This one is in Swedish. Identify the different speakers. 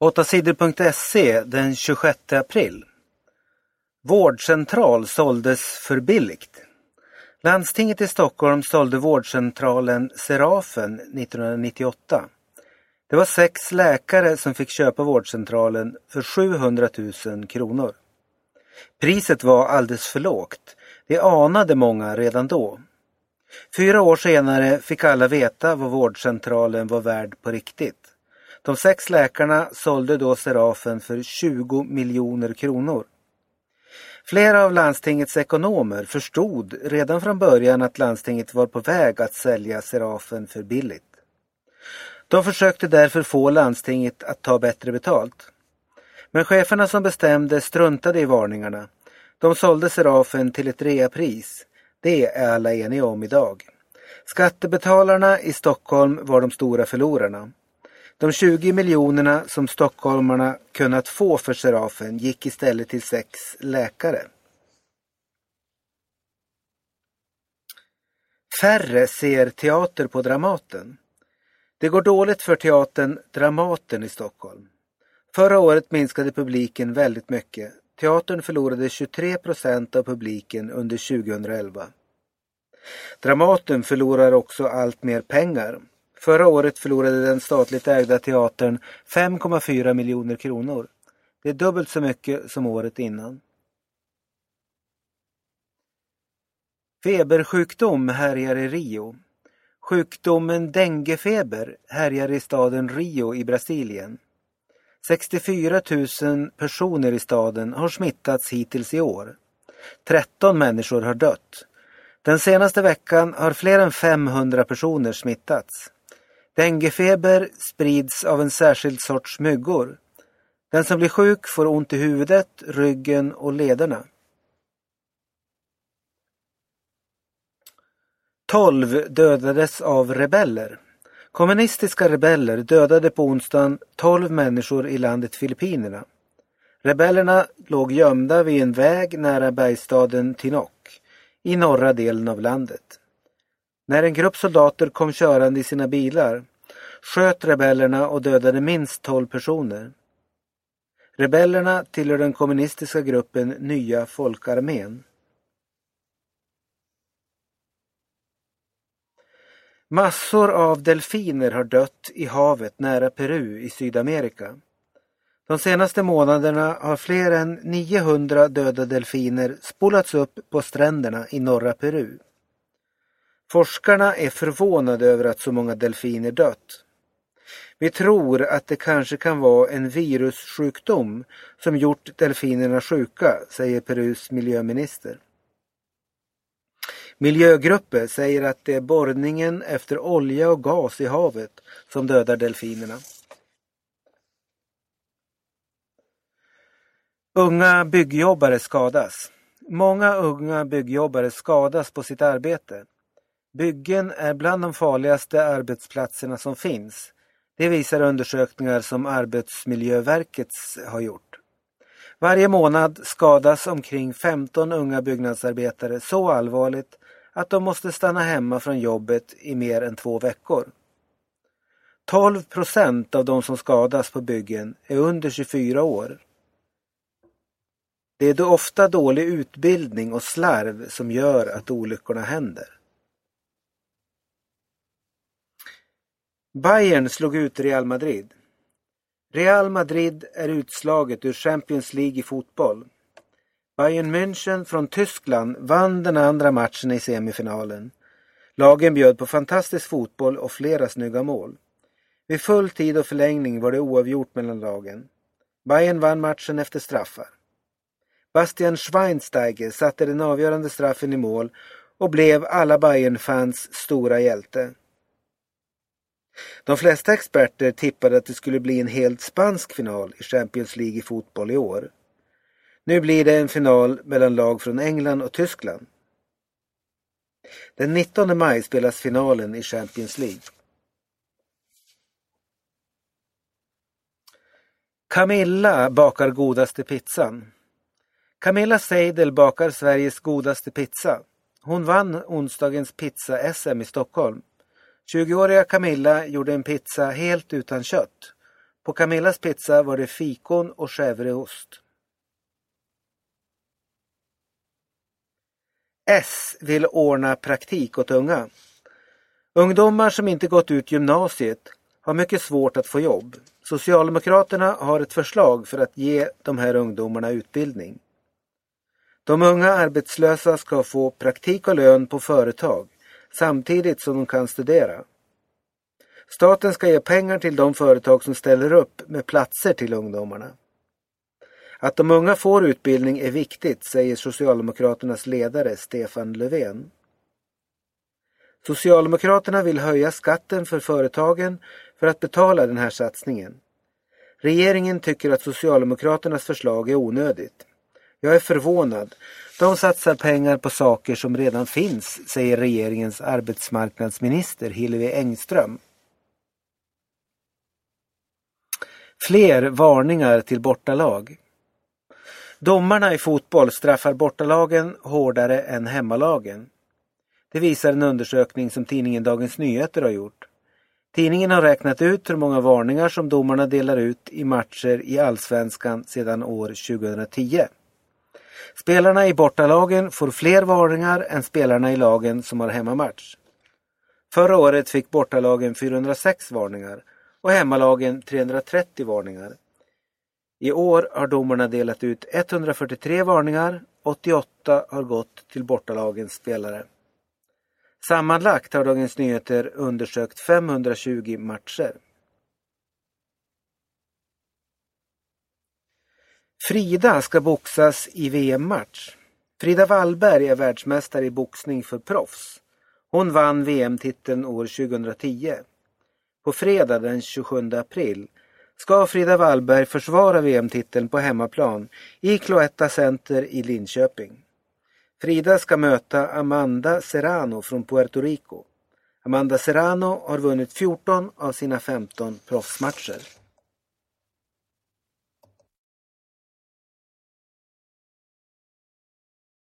Speaker 1: 8sidor.se den 26 april. Vårdcentral såldes för billigt. Landstinget i Stockholm sålde vårdcentralen Serafen 1998. Det var sex läkare som fick köpa vårdcentralen för 700 000 kronor. Priset var alldeles för lågt. Det anade många redan då. Fyra år senare fick alla veta vad vårdcentralen var värd på riktigt. De sex läkarna sålde då Serafen för 20 miljoner kronor. Flera av landstingets ekonomer förstod redan från början att landstinget var på väg att sälja Serafen för billigt. De försökte därför få landstinget att ta bättre betalt. Men cheferna som bestämde struntade i varningarna. De sålde Serafen till ett reapris. Det är alla eniga om idag. Skattebetalarna i Stockholm var de stora förlorarna. De 20 miljonerna som stockholmarna kunnat få för Serafen gick istället till sex läkare. Färre ser teater på Dramaten. Det går dåligt för teatern Dramaten i Stockholm. Förra året minskade publiken väldigt mycket. Teatern förlorade 23 procent av publiken under 2011. Dramaten förlorar också allt mer pengar. Förra året förlorade den statligt ägda teatern 5,4 miljoner kronor. Det är dubbelt så mycket som året innan. Febersjukdom härjar i Rio. Sjukdomen denguefeber härjar i staden Rio i Brasilien. 64 000 personer i staden har smittats hittills i år. 13 människor har dött. Den senaste veckan har fler än 500 personer smittats. Denguefeber sprids av en särskild sorts myggor. Den som blir sjuk får ont i huvudet, ryggen och lederna. 12 dödades av rebeller. Kommunistiska rebeller dödade på onsdagen 12 människor i landet Filippinerna. Rebellerna låg gömda vid en väg nära bergsstaden Tinok i norra delen av landet. När en grupp soldater kom körande i sina bilar sköt rebellerna och dödade minst 12 personer. Rebellerna tillhör den kommunistiska gruppen Nya folkarmén. Massor av delfiner har dött i havet nära Peru i Sydamerika. De senaste månaderna har fler än 900 döda delfiner spolats upp på stränderna i norra Peru. Forskarna är förvånade över att så många delfiner dött. Vi tror att det kanske kan vara en virussjukdom som gjort delfinerna sjuka, säger Perus miljöminister. Miljögrupper säger att det är borrningen efter olja och gas i havet som dödar delfinerna. Unga byggjobbare skadas. Många unga byggjobbare skadas på sitt arbete. Byggen är bland de farligaste arbetsplatserna som finns. Det visar undersökningar som Arbetsmiljöverket har gjort. Varje månad skadas omkring 15 unga byggnadsarbetare så allvarligt att de måste stanna hemma från jobbet i mer än två veckor. 12 procent av de som skadas på byggen är under 24 år. Det är då ofta dålig utbildning och slarv som gör att olyckorna händer. Bayern slog ut Real Madrid. Real Madrid är utslaget ur Champions League i fotboll. Bayern München från Tyskland vann den andra matchen i semifinalen. Lagen bjöd på fantastisk fotboll och flera snygga mål. Vid full tid och förlängning var det oavgjort mellan lagen. Bayern vann matchen efter straffar. Bastian Schweinsteiger satte den avgörande straffen i mål och blev alla Bayern-fans stora hjälte. De flesta experter tippade att det skulle bli en helt spansk final i Champions League i fotboll i år. Nu blir det en final mellan lag från England och Tyskland. Den 19 maj spelas finalen i Champions League. Camilla bakar godaste pizzan. Camilla Seidel bakar Sveriges godaste pizza. Hon vann onsdagens pizza-SM i Stockholm. 20-åriga Camilla gjorde en pizza helt utan kött. På Camillas pizza var det fikon och chèvreost. S vill ordna praktik åt unga. Ungdomar som inte gått ut gymnasiet har mycket svårt att få jobb. Socialdemokraterna har ett förslag för att ge de här ungdomarna utbildning. De unga arbetslösa ska få praktik och lön på företag samtidigt som de kan studera. Staten ska ge pengar till de företag som ställer upp med platser till ungdomarna. Att de unga får utbildning är viktigt, säger Socialdemokraternas ledare Stefan Löfven. Socialdemokraterna vill höja skatten för företagen för att betala den här satsningen. Regeringen tycker att Socialdemokraternas förslag är onödigt. Jag är förvånad. De satsar pengar på saker som redan finns, säger regeringens arbetsmarknadsminister Hillevi Engström. Fler varningar till bortalag. Domarna i fotboll straffar bortalagen hårdare än hemmalagen. Det visar en undersökning som tidningen Dagens Nyheter har gjort. Tidningen har räknat ut hur många varningar som domarna delar ut i matcher i Allsvenskan sedan år 2010. Spelarna i bortalagen får fler varningar än spelarna i lagen som har hemmamatch. Förra året fick bortalagen 406 varningar och hemmalagen 330 varningar. I år har domarna delat ut 143 varningar, 88 har gått till bortalagens spelare. Sammanlagt har Dagens Nyheter undersökt 520 matcher. Frida ska boxas i VM-match. Frida Wallberg är världsmästare i boxning för proffs. Hon vann VM-titeln år 2010. På fredag den 27 april ska Frida Wallberg försvara VM-titeln på hemmaplan i Cloetta Center i Linköping. Frida ska möta Amanda Serrano från Puerto Rico. Amanda Serrano har vunnit 14 av sina 15 proffsmatcher.